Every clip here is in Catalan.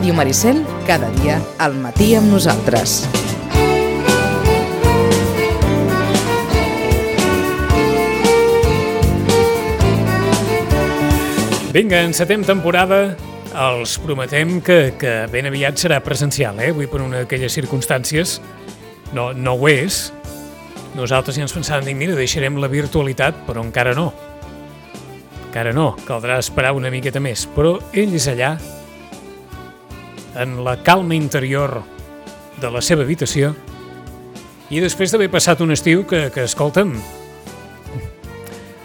Ràdio Maricel, cada dia al matí amb nosaltres. Vinga, encetem temporada. Els prometem que, que ben aviat serà presencial, eh? Avui per una d'aquelles circumstàncies no, no ho és. Nosaltres ja ens pensàvem, dic, mira, deixarem la virtualitat, però encara no. Encara no, caldrà esperar una miqueta més. Però ell és allà, en la calma interior de la seva habitació, i després d'haver passat un estiu que, que escolta'm,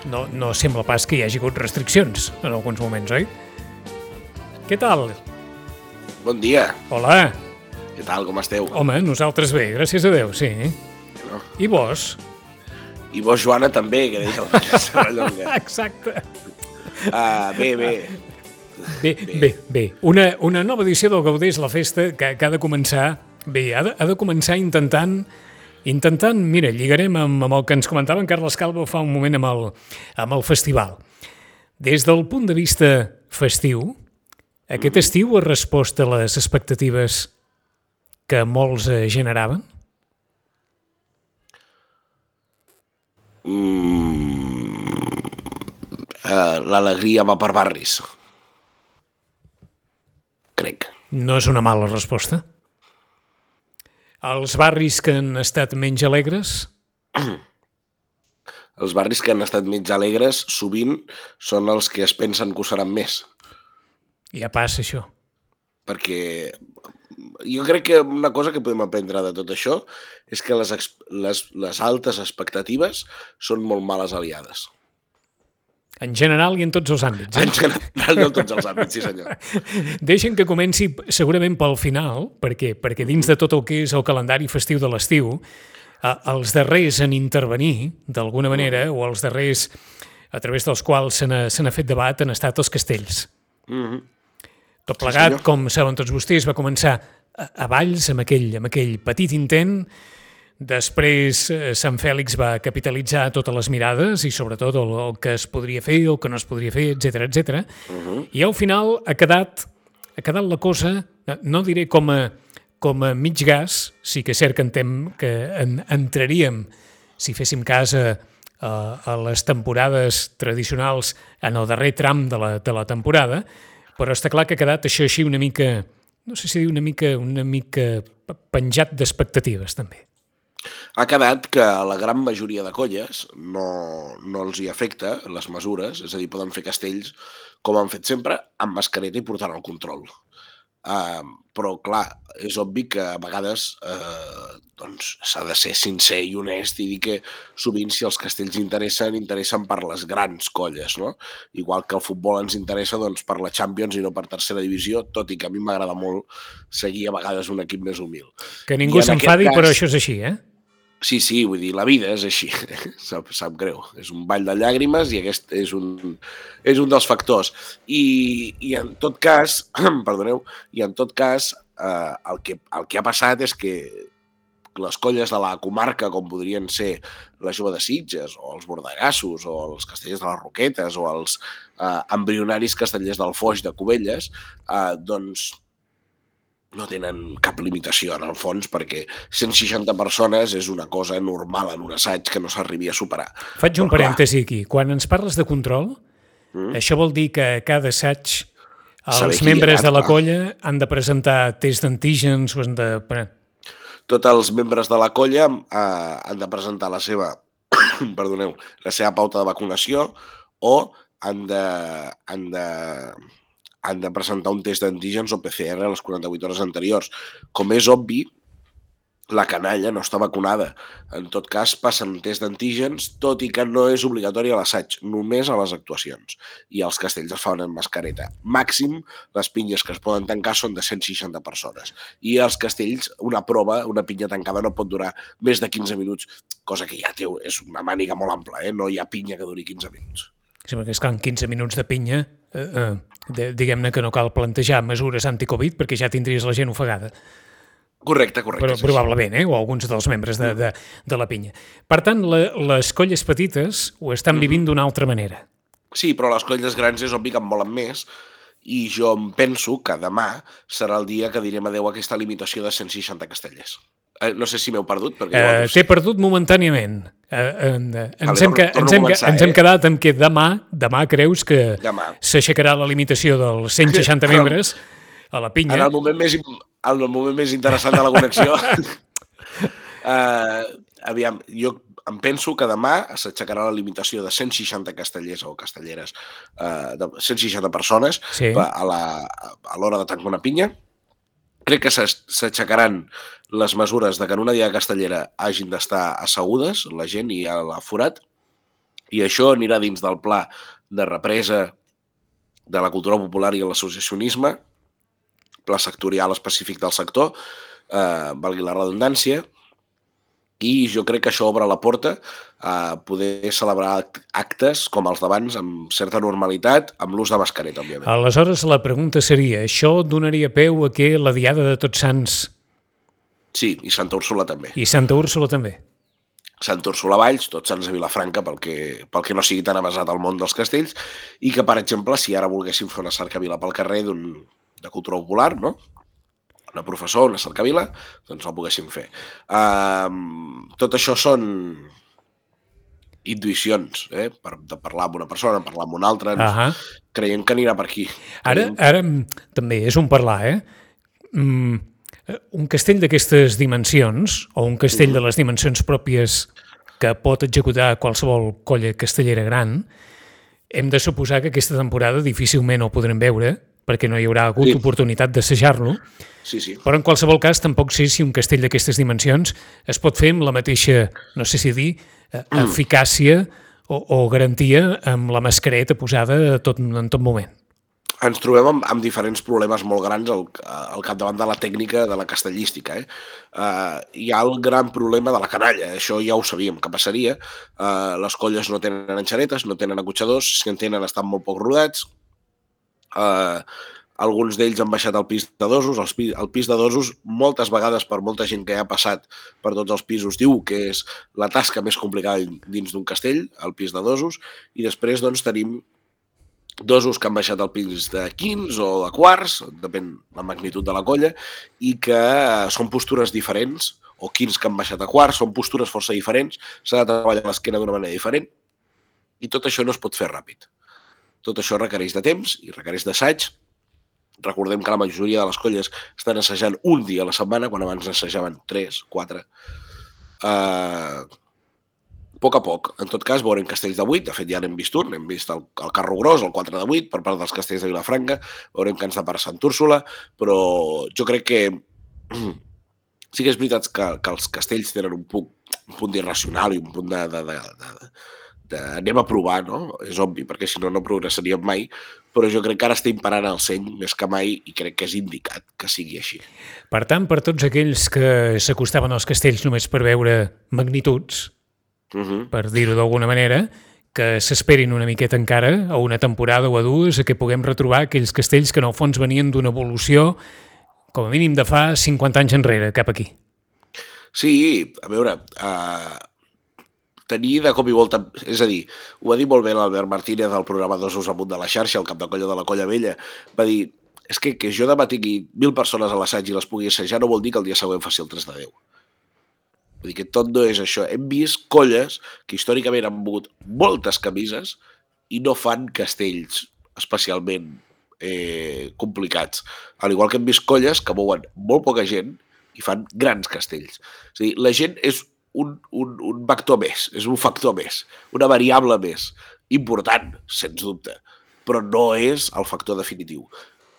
no, no sembla pas que hi hagi hagut restriccions en alguns moments, oi? Què tal? Bon dia. Hola. Què tal, com esteu? Home, nosaltres bé, gràcies a Déu, sí. No? I vos? I vos, Joana, també, que deia la. Exacte. Uh, bé, bé. Bé, bé, bé. Una, una nova edició del Gaudés la Festa que, que ha de començar... Bé, ha de, ha de començar intentant intentant, mira, lligarem amb, amb el que ens comentava en Carles Calvo fa un moment amb el, amb el festival. Des del punt de vista festiu, aquest estiu ha respost a les expectatives que molts eh, generaven? Mm, uh, L'alegria va per barris. Crec. No és una mala resposta. Els barris que han estat menys alegres? Els barris que han estat menys alegres sovint són els que es pensen que ho seran més. Ja passa això. Perquè jo crec que una cosa que podem aprendre de tot això és que les, les, les altes expectatives són molt males aliades. En general i en tots els àmbits. En Eh? general, no en tots els àmbits, sí senyor. Deixen que comenci segurament pel final, perquè, perquè dins de tot el que és el calendari festiu de l'estiu, eh, els darrers en intervenir, d'alguna manera, o els darrers a través dels quals se n'ha fet debat, han estat els castells. Mm -hmm. Tot plegat, senyor. com saben tots vostès, va començar a, a Valls amb aquell, amb aquell petit intent, després eh, Sant Fèlix va capitalitzar totes les mirades i sobretot el, el que es podria fer, el que no es podria fer, etc etc. I al final ha quedat, ha quedat la cosa, no diré com a, com a mig gas, sí que és cert que, entem, que en, entraríem, si féssim cas a, a, a les temporades tradicionals en el darrer tram de la, de la temporada, però està clar que ha quedat això així una mica, no sé si dir una mica, una mica penjat d'expectatives també. Ha quedat que a la gran majoria de colles no, no els hi afecta les mesures, és a dir, poden fer castells com han fet sempre, amb mascareta i portant el control. Uh, però, clar, és obvi que a vegades uh, doncs, s'ha de ser sincer i honest i dir que sovint si els castells interessen, interessen per les grans colles, no? Igual que el futbol ens interessa doncs, per la Champions i no per tercera divisió, tot i que a mi m'agrada molt seguir a vegades un equip més humil. Que ningú s'enfadi, cas- però això és així, eh? Sí, sí, vull dir, la vida és així, sap, sap greu. És un ball de llàgrimes i aquest és un, és un dels factors. I, i en tot cas, perdoneu, i en tot cas, eh, el, que, el que ha passat és que les colles de la comarca, com podrien ser la Jove de Sitges, o els Bordegassos, o els Castellers de les Roquetes, o els eh, embrionaris castellers del Foix de Cubelles, eh, doncs no tenen cap limitació en el fons perquè 160 persones és una cosa normal en un assaig que no s'arribi a superar. Faig un parèntesi aquí. Quan ens parles de control, Mm. això vol dir que a cada assaig els membres de la colla han de presentar test d'antígens o han de... Tots els membres de la colla eh, han de presentar la seva, perdoneu, la seva pauta de vacunació o han de, han de, han de presentar un test d'antígens o PCR a les 48 hores anteriors. Com és obvi, la canalla no està vacunada. En tot cas, passen un test d'antígens, tot i que no és obligatori a l'assaig, només a les actuacions. I els castells es fan en mascareta. Màxim, les pinyes que es poden tancar són de 160 persones. I els castells, una prova, una pinya tancada no pot durar més de 15 minuts, cosa que ja té, és una màniga molt ampla, eh? no hi ha pinya que duri 15 minuts. Sí, perquè és clar, en 15 minuts de pinya, eh, eh, diguem-ne que no cal plantejar mesures anticovid perquè ja tindries la gent ofegada. Correcte, correcte. Però, probablement, eh? o alguns dels membres de, de, de la pinya. Per tant, la, les colles petites ho estan vivint d'una altra manera. Sí, però les colles grans és obvi que en volen més i jo em penso que demà serà el dia que direm adeu a aquesta limitació de 160 castellers. Eh, no sé si m'heu perdut. Perquè eh, T'he perdut momentàniament. Eh, eh, ens, Vale, hem, que, ens, hem, començar, ens hem eh? quedat amb que demà, demà creus que s'aixecarà la limitació dels 160 membres a la En pinya. el moment més, en el moment més interessant de la connexió, uh, aviam, jo em penso que demà s'aixecarà la limitació de 160 castellers o castelleres, uh, de 160 persones Sí. a l'hora de tancar una pinya. Crec que s'aix- s'aixecaran les mesures de que en una dia castellera hagin d'estar assegudes la gent i a l'aforat i això anirà dins del pla de represa de la cultura popular i l'associacionisme, pla sectorial específic del sector, eh, valgui la redundància, i jo crec que això obre la porta a poder celebrar act- actes com els d'abans amb certa normalitat, amb l'ús de mascareta, òbviament. Aleshores, la pregunta seria, això donaria peu a que la Diada de Tots Sants Sí, i Santa Úrsula també. i Santa Úrsula també? Sant Úrsula Valls, tots Sants a Vilafranca, pel que, pel que no sigui tan avasat al món dels castells, i que, per exemple, si ara volguéssim fer una cercavila pel carrer d'un de cultura popular, no? una professor, una cercavila, doncs la poguéssim fer. Um, tot això són intuïcions, eh? Per, de parlar amb una persona, parlar amb una altra, ens Ahà. creiem que anirà per aquí. Ara, ara mm, també és un parlar, eh? Mm, un castell d'aquestes dimensions, o un castell de les dimensions pròpies que pot executar qualsevol colla castellera gran, hem de suposar que aquesta temporada difícilment ho podrem veure, perquè no hi haurà hagut Sí. oportunitat d'assajar-lo, Sí, sí. però en qualsevol cas tampoc sé si un castell d'aquestes dimensions es pot fer amb la mateixa, no sé si dir, eh, eficàcia o, o garantia amb la mascareta posada tot, en tot moment. Ens trobem amb, amb diferents problemes molt grans al, al capdavant de la tècnica de la castellística. Eh? Uh, hi ha el gran problema de la canalla, això ja ho sabíem que passaria. Uh, les colles no tenen enxanetes, no tenen acotxadors, si en tenen estan molt poc rodats. Uh, alguns d'ells han baixat al pis de dosos. El, pi, el pis de dosos, moltes vegades per molta gent que ha passat per tots els pisos, diu que és la tasca més complicada dins d'un castell, el pis de dosos, i després doncs, tenim dosos que han baixat al pis de quins o de quarts, depèn la magnitud de la colla, i que eh, són postures diferents, o quins que han baixat a quarts, són postures força diferents, s'ha de treballar l'esquena d'una manera diferent, i tot això no es pot fer ràpid. Tot això requereix de temps i requereix d'assaig. Recordem que la majoria de les colles estan assajant un dia a la setmana, quan abans n'assajaven tres, quatre. Uh, a poc a poc. En tot cas, veurem castells de 8, de fet ja n'hem vist un, hem vist el, el carro gros, el 4 de 8, per part dels castells de Vilafranca, veurem que ens depara Sant Úrsula, però jo crec que sí que és veritat que, que els castells tenen un punt, un punt irracional i un punt de, de, de, de, de anem a provar, no? És obvi, perquè si no, no progressaríem mai, però jo crec que ara està imparant el seny més que mai i crec que és indicat que sigui així. Per tant, per tots aquells que s'acostaven als castells només per veure magnituds, Uh -huh. per dir-ho d'alguna manera, que s'esperin una miqueta encara, a una temporada o a dues, a que puguem retrobar aquells castells que en el fons venien d'una evolució com a mínim de fa 50 anys enrere, cap aquí. Sí, a veure, uh, tenir de cop i volta... És a dir, ho va dir molt bé l'Albert Martínez del programa Dosos amunt de la xarxa, el cap de colla de la Colla Vella, va dir, és que que jo demà tingui mil persones a l'assaig i les pugui assajar no vol dir que el dia següent faci el 3 de 10. Vull dir que tot no és això. Hem vist colles que històricament han mogut moltes camises i no fan castells especialment eh, complicats. Al igual que hem vist colles que mouen molt poca gent i fan grans castells. És a dir, la gent és un, un, un vector més, és un factor més, una variable més, important, sens dubte, però no és el factor definitiu.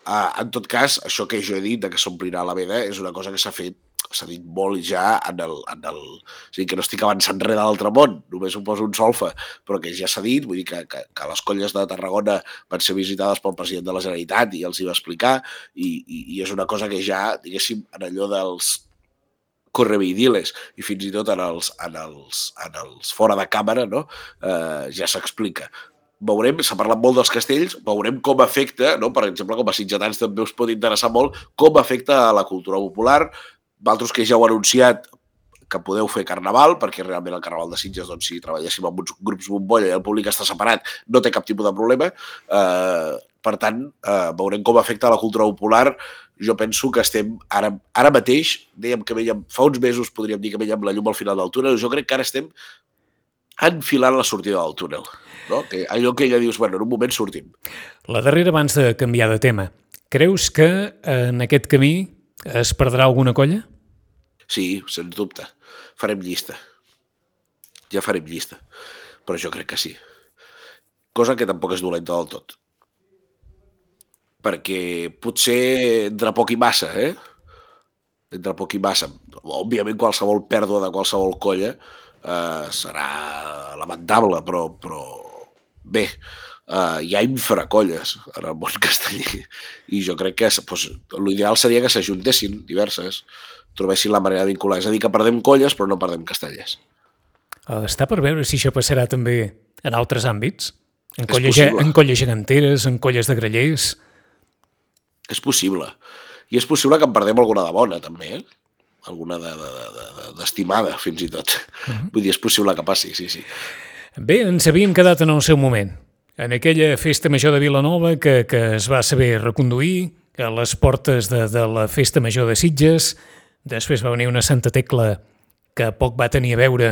Uh, en tot cas, això que jo he dit de que s'omplirà la veda és una cosa que s'ha fet s'ha dit molt ja en el, en el... O sigui, que no estic avançant res de l'altre món, només ho poso un solfa, però que ja s'ha dit, vull dir que, que, que les colles de Tarragona van ser visitades pel president de la Generalitat i els hi va explicar, i, i, i és una cosa que ja, diguéssim, en allò dels correveidiles i fins i tot en els, en els, en els fora de càmera no? eh, ja s'explica veurem, s'ha parlat molt dels castells, veurem com afecta, no? per exemple, com a sitgetans també us pot interessar molt, com afecta a la cultura popular, Valtros que ja heu anunciat que podeu fer carnaval, perquè realment el carnaval de Sitges, doncs, si treballéssim amb uns grups bombolla i el públic està separat, no té cap tipus de problema. Eh, per tant, eh, veurem com afecta la cultura popular. Jo penso que estem ara, ara mateix, dèiem que veiem, fa uns mesos podríem dir que veiem la llum al final del túnel, jo crec que ara estem enfilant la sortida del túnel. No? Que allò que ja dius, bueno, en un moment sortim. La darrera abans de canviar de tema. Creus que en aquest camí es perdrà alguna colla? Sí, sens dubte. Farem llista. Ja farem llista. Però jo crec que sí. Cosa que tampoc és dolenta del tot. Perquè potser entre poc i massa, eh? Entre poc i massa. Òbviament qualsevol pèrdua de qualsevol colla eh, serà lamentable, però, però bé, eh, hi ha infracolles en el món casteller i jo crec que doncs, l'ideal seria que s'ajuntessin diverses, trobessin la manera de vincular. És a dir, que perdem colles però no perdem castellers. Està per veure si això passarà també en altres àmbits? En colles, en colles geganteres, en colles de grellers... És possible. I és possible que en perdem alguna de bona, també, eh? alguna d'estimada, de, de, de, fins i tot. Uh -huh. Vull dir, és possible que passi, sí, sí. Bé, ens havíem quedat en el seu moment. En aquella festa major de Vilanova que, que es va saber reconduir a les portes de, de la festa major de Sitges, després va venir una Santa Tecla que poc va tenir a veure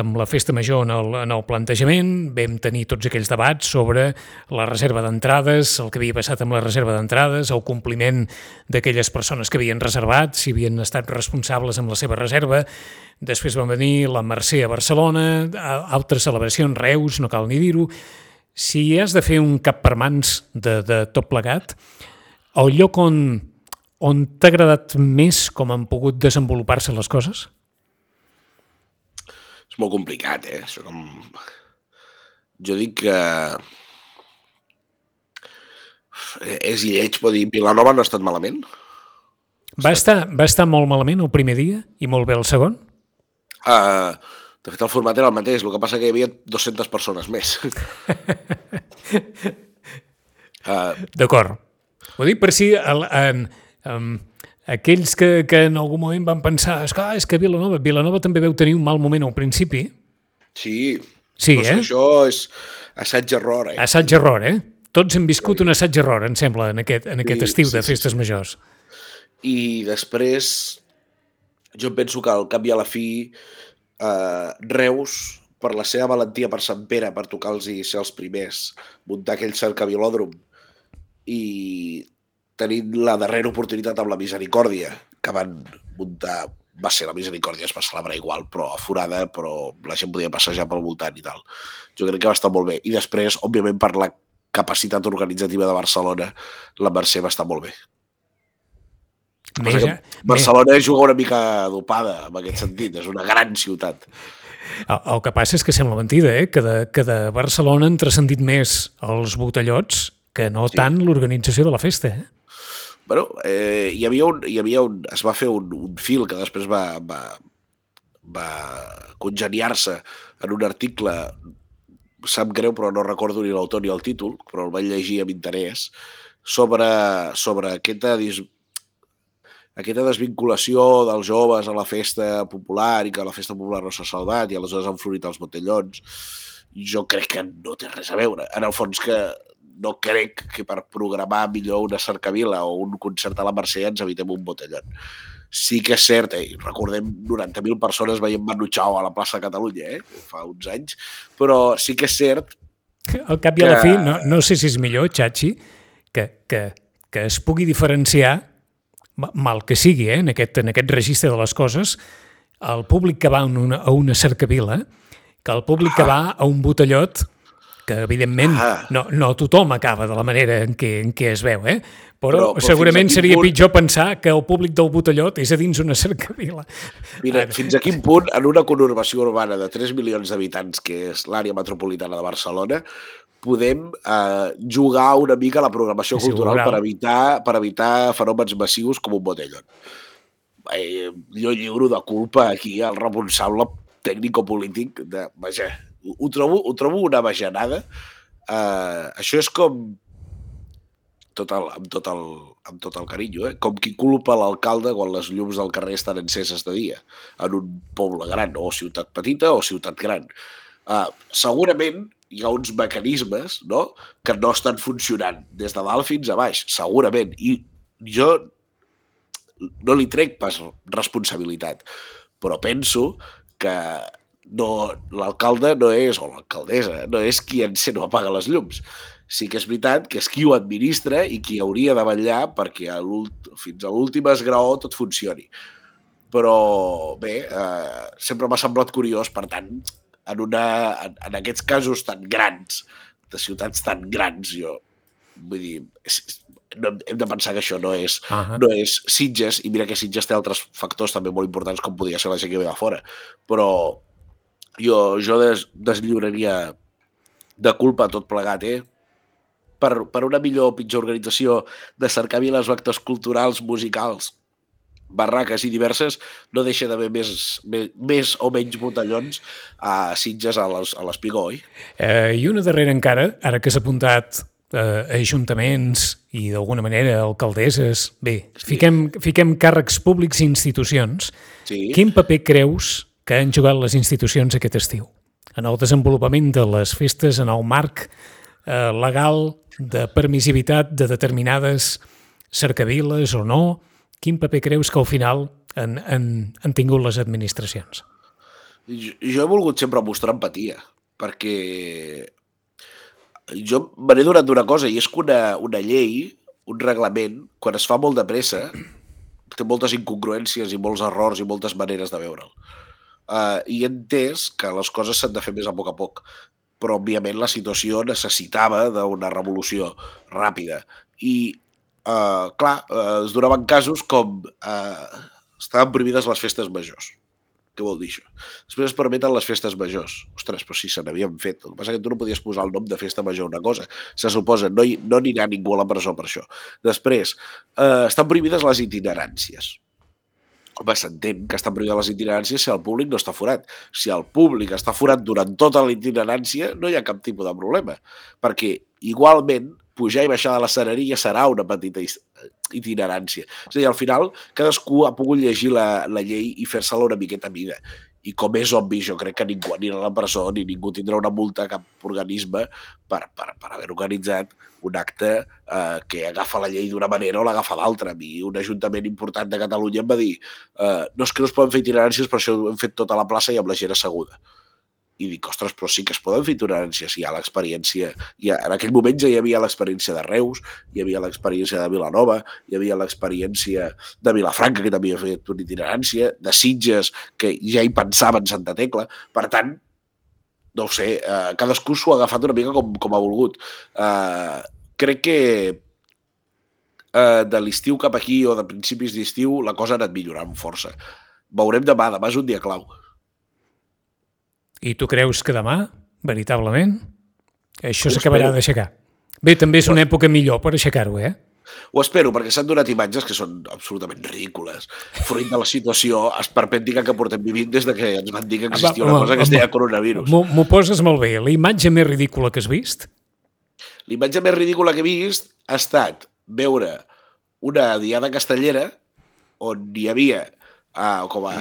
amb la festa major en el, en el plantejament, vam tenir tots aquells debats sobre la reserva d'entrades, el que havia passat amb la reserva d'entrades, el compliment d'aquelles persones que havien reservat, si havien estat responsables amb la seva reserva. Després va venir la Mercè a Barcelona, altres celebracions, Reus, no cal ni dir-ho. Si has de fer un cap per mans de, de tot plegat, el lloc on, on t'ha agradat més com han pogut desenvolupar-se les coses? és molt complicat, eh? Això com... Jo dic que... És lleig, però dir, Vilanova no ha estat malament. Va estar, va estar molt malament el primer dia i molt bé el segon? Uh, de fet, el format era el mateix, el que passa que hi havia 200 persones més. uh, D'acord. Ho dic per si el, en, en, aquells que, que en algun moment van pensar és que, ah, és que Vilanova, Vilanova també veu tenir un mal moment al principi. Sí, sí eh? això és assaig-error. Eh? Assaig-error, eh? Tots hem viscut sí. un assaig-error, em sembla, en aquest, en aquest sí, estiu sí, de festes sí, sí. majors. I després, jo penso que al cap i a la fi, eh, Reus, per la seva valentia per Sant Pere, per tocar-los i ser els primers, muntar aquell cercavilòdrom i tenint la darrera oportunitat amb la misericòrdia que van muntar va ser la misericòrdia, es va celebrar igual, però aforada, però la gent podia passejar pel voltant i tal. Jo crec que va estar molt bé. I després, òbviament, per la capacitat organitzativa de Barcelona, la Mercè va estar molt bé. Més, Barcelona més... juga una mica dopada en aquest sentit, és una gran ciutat. El, el que passa és que sembla mentida, eh? que, de, que de Barcelona han transcendit més els botellots que no sí. tant l'organització de la festa. Eh? bueno, eh, hi havia un, hi havia un, es va fer un, un fil que després va, va, va congeniar-se en un article, sap greu però no recordo ni l'autor ni el títol, però el vaig llegir amb interès, sobre, sobre aquesta, dis, aquesta desvinculació dels joves a la festa popular i que la festa popular no s'ha salvat i aleshores han florit els botellons. Jo crec que no té res a veure. En el fons que no crec que per programar millor una cercavila o un concert a la Mercè ens evitem un botellón. Sí que és cert, eh, recordem 90.000 persones veient Manu Chao a la plaça de Catalunya, eh, fa uns anys, però sí que és cert... Al cap i que... a la fi, no, no sé si és millor, Chachi, que, que, que es pugui diferenciar, mal que sigui, eh, en, aquest, en aquest registre de les coses, el públic que va a una, a una cercavila, que el públic que va a un botellot que evidentment ah. no, no tothom acaba de la manera en què, en què es veu, eh? Però, però, però segurament seria punt... pitjor pensar que el públic del Botellot és a dins una cercavila. Mira, fins a quin punt, en una conurbació urbana de 3 milions d'habitants, que és l'àrea metropolitana de Barcelona, podem eh, jugar una mica a la programació sí, cultural per evitar, per evitar fenòmens massius com un botellot. Eh, jo lliuro de culpa aquí al responsable tècnico-polític de, vaja, ho trobo, ho trobo una bajanada. Uh, això és com tot el, amb, tot el, amb tot el carinyo, eh? com qui culpa l'alcalde quan les llums del carrer estan enceses de dia en un poble gran, o ciutat petita o ciutat gran. Uh, segurament hi ha uns mecanismes no? que no estan funcionant des de dalt fins a baix, segurament. I jo no li trec pas responsabilitat, però penso que no, l'alcalde no és, o l'alcaldessa, no és qui encén o apaga les llums. Sí que és veritat que és qui ho administra i qui hauria de vetllar perquè a fins a l'últim esgraó tot funcioni. Però bé, eh, sempre m'ha semblat curiós, per tant, en, una, en, en aquests casos tan grans, de ciutats tan grans, jo vull dir, és, no, hem de pensar que això no és, uh -huh. no és Sitges, i mira que Sitges té altres factors també molt importants com podria ser la gent que ve de fora, però jo, jo des, deslliuraria de culpa tot plegat, eh? Per, per una millor o pitjor organització de cercar viles o actes culturals, musicals, barraques i diverses, no deixa d'haver més, més, més o menys botellons a Sitges a l'Espigó, oi? Eh, I una darrera encara, ara que s'ha apuntat eh, ajuntaments i d'alguna manera alcaldesses. Bé, sí. fiquem, fiquem càrrecs públics i institucions. Sí. Quin paper creus que han jugat les institucions aquest estiu? En el desenvolupament de les festes, en el marc eh, legal de permissivitat de determinades cercaviles o no? Quin paper creus que al final han, han, han tingut les administracions? Jo, jo he volgut sempre mostrar empatia, perquè jo me n'he donat d'una cosa, i és que una, una llei, un reglament, quan es fa molt de pressa, té moltes incongruències i molts errors i moltes maneres de veure'l. Uh, I he entès que les coses s'han de fer més a poc a poc, però òbviament la situació necessitava d'una revolució ràpida. I, uh, clar, uh, es donaven casos com uh, estaven prohibides les festes majors què vol dir això? Després es permeten les festes majors. Ostres, però si se n'havien fet. El que passa que tu no podies posar el nom de festa major una cosa. Se suposa, no, hi, no anirà ningú a la presó per això. Després, eh, estan prohibides les itineràncies. Home, s'entén que estan prohibides les itineràncies si el públic no està forat. Si el públic està forat durant tota la itinerància, no hi ha cap tipus de problema. Perquè, igualment, pujar i baixar de la sereria serà una petita itinerància. És a dir, al final, cadascú ha pogut llegir la, la llei i fer-se-la una miqueta a mida. I com és obvi, jo crec que ningú anirà a la presó ni ningú tindrà una multa a cap organisme per, per, per haver organitzat un acte eh, que agafa la llei d'una manera o l'agafa d'altra. A mi un ajuntament important de Catalunya em va dir eh, no és que no es poden fer itineràncies, per això hem fet tota la plaça i amb la gent asseguda i dic, ostres, però sí que es poden fer toleràncies, hi ha l'experiència, ha, en aquell moment ja hi havia l'experiència de Reus, hi havia l'experiència de Vilanova, hi havia l'experiència de Vilafranca, que també havia fet una itinerància, de Sitges, que ja hi pensava en Santa Tecla, per tant, no ho sé, eh, cadascú s'ho ha agafat una mica com, com ha volgut. Eh, crec que eh, de l'estiu cap aquí o de principis d'estiu la cosa ha anat millorant força. Veurem demà, demà és un dia clau. I tu creus que demà, veritablement, això s'acabarà d'aixecar? Bé, també és una època millor per aixecar-ho, eh? Ho espero, perquè s'han donat imatges que són absolutament ridícules. Fruit de la situació esperpèntica que portem vivint des de que ens van dir que existia una cosa que es deia coronavirus. M'ho poses molt bé. La imatge més ridícula que has vist? La imatge més ridícula que he vist ha estat veure una diada castellera on hi havia uh, com a...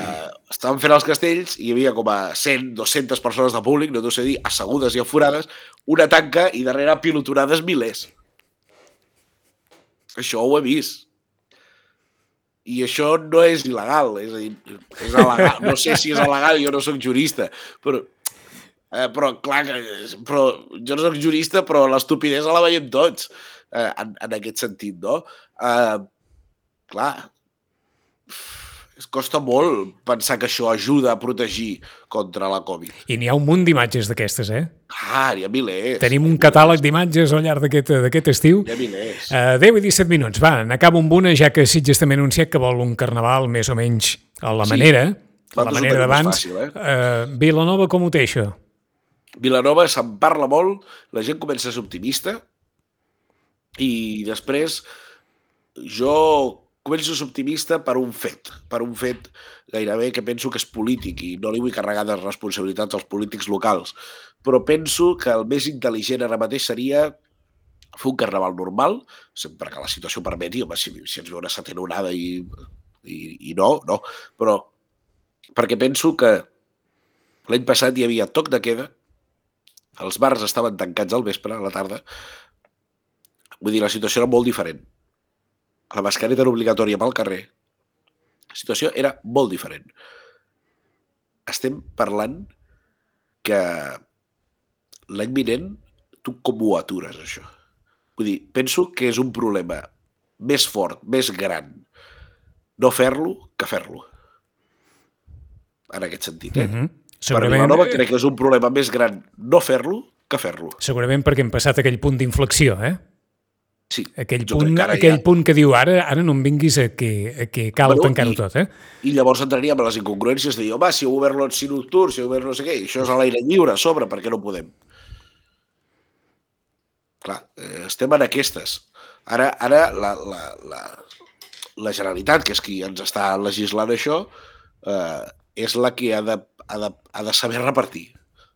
Estaven fent els castells i hi havia com a 100, 200 persones de públic, no t'ho sé dir, assegudes i aforades, una tanca i darrere pilotonades milers. Això ho he vist. I això no és il·legal, és a dir, és il·legal. no sé si és il·legal, jo no sóc jurista, però, eh, però clar, però jo no sóc jurista, però l'estupidesa la veiem tots, eh, en, en aquest sentit, no? Eh, clar, costa molt pensar que això ajuda a protegir contra la Covid. I n'hi ha un munt d'imatges d'aquestes, eh? Ah, n'hi ha milers. Tenim un catàleg d'imatges al llarg d'aquest estiu. N'hi ha milers. Uh, 10 i 17 minuts. Va, n'acabo amb una, ja que Sitges també ha anunciat que vol un carnaval més o menys a la sí. manera, a la manera d'abans. Eh? Uh, Vilanova, com ho té això? Vilanova se'n parla molt, la gent comença a ser optimista i després jo començo optimista per un fet, per un fet gairebé que penso que és polític i no li vull carregar de responsabilitats als polítics locals, però penso que el més intel·ligent ara mateix seria fer un carnaval normal, sempre que la situació permeti, home, si, si ens ve una setena onada i, i, i no, no, però perquè penso que l'any passat hi havia toc de queda, els bars estaven tancats al vespre, a la tarda. Vull dir, la situació era molt diferent. La mascareta era obligatòria pel carrer. La situació era molt diferent. Estem parlant que l'any vinent tu com ho atures, això? Vull dir, penso que és un problema més fort, més gran, no fer-lo que fer-lo. En aquest sentit, eh? Mm. -hmm. Per Segurament, Vilanova crec que és un problema més gran no fer-lo que fer-lo. segurament perquè hem passat aquell punt d'inflexió, eh? Sí, Aquell, punt, aquell ja- punt que diu ara, ara no em vinguis a que, a que cal Bueno, tancar-ho tot, eh? I llavors entraríem a les incongruències de dir, home, si heu obert l'oci nocturn, si heu obert no sé què, això és a l'aire lliure a sobre, per què no podem? Clar, eh, estem en aquestes. Ara, ara la, la, la, la Generalitat, que és qui ens està legislant això, eh, és la que ha de, ha, de, ha de saber repartir.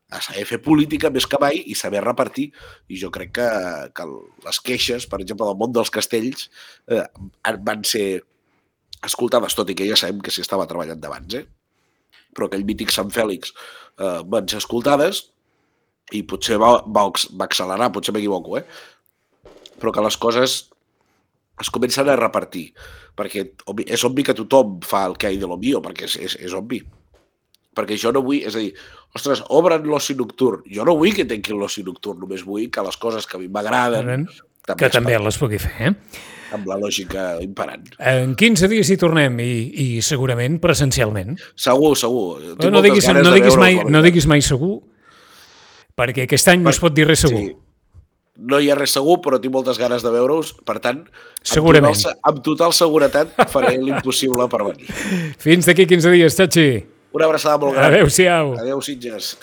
De saber fer política més que mai i saber repartir. I jo crec que, que les queixes, per exemple, del món dels castells, eh, van ser escoltades, tot i que ja sabem que s'hi estava treballant d'abans, eh? però aquell mític Sant Fèlix eh, van ser escoltades i potser va, va, va accelerar, potser m'equivoco, eh? però que les coses es comencen a repartir, perquè és obvi que tothom fa el que ha de lo mío, perquè és, és, és obvi. Perquè jo no vull, és a dir, ostres, obren l'oci nocturn. Jo no vull que tanquin l'oci nocturn, només vull que les coses que a mi m'agraden que es també les pugui fer, eh? amb la lògica imperant. En 15 dies hi tornem i, i segurament presencialment. Segur, segur. Tinc No, no, diguis, no, diguis mai, no diguis mai segur, perquè aquest any no es pot dir res segur. Sí. No hi ha res segur, però tinc moltes ganes de veure-us. Per tant, amb Segurament. Total, se- amb total seguretat faré l'impossible per venir. Fins d'aquí 15 dies, Xachi. Una abraçada molt gran. Adéu-siau. Adéu, Sitges.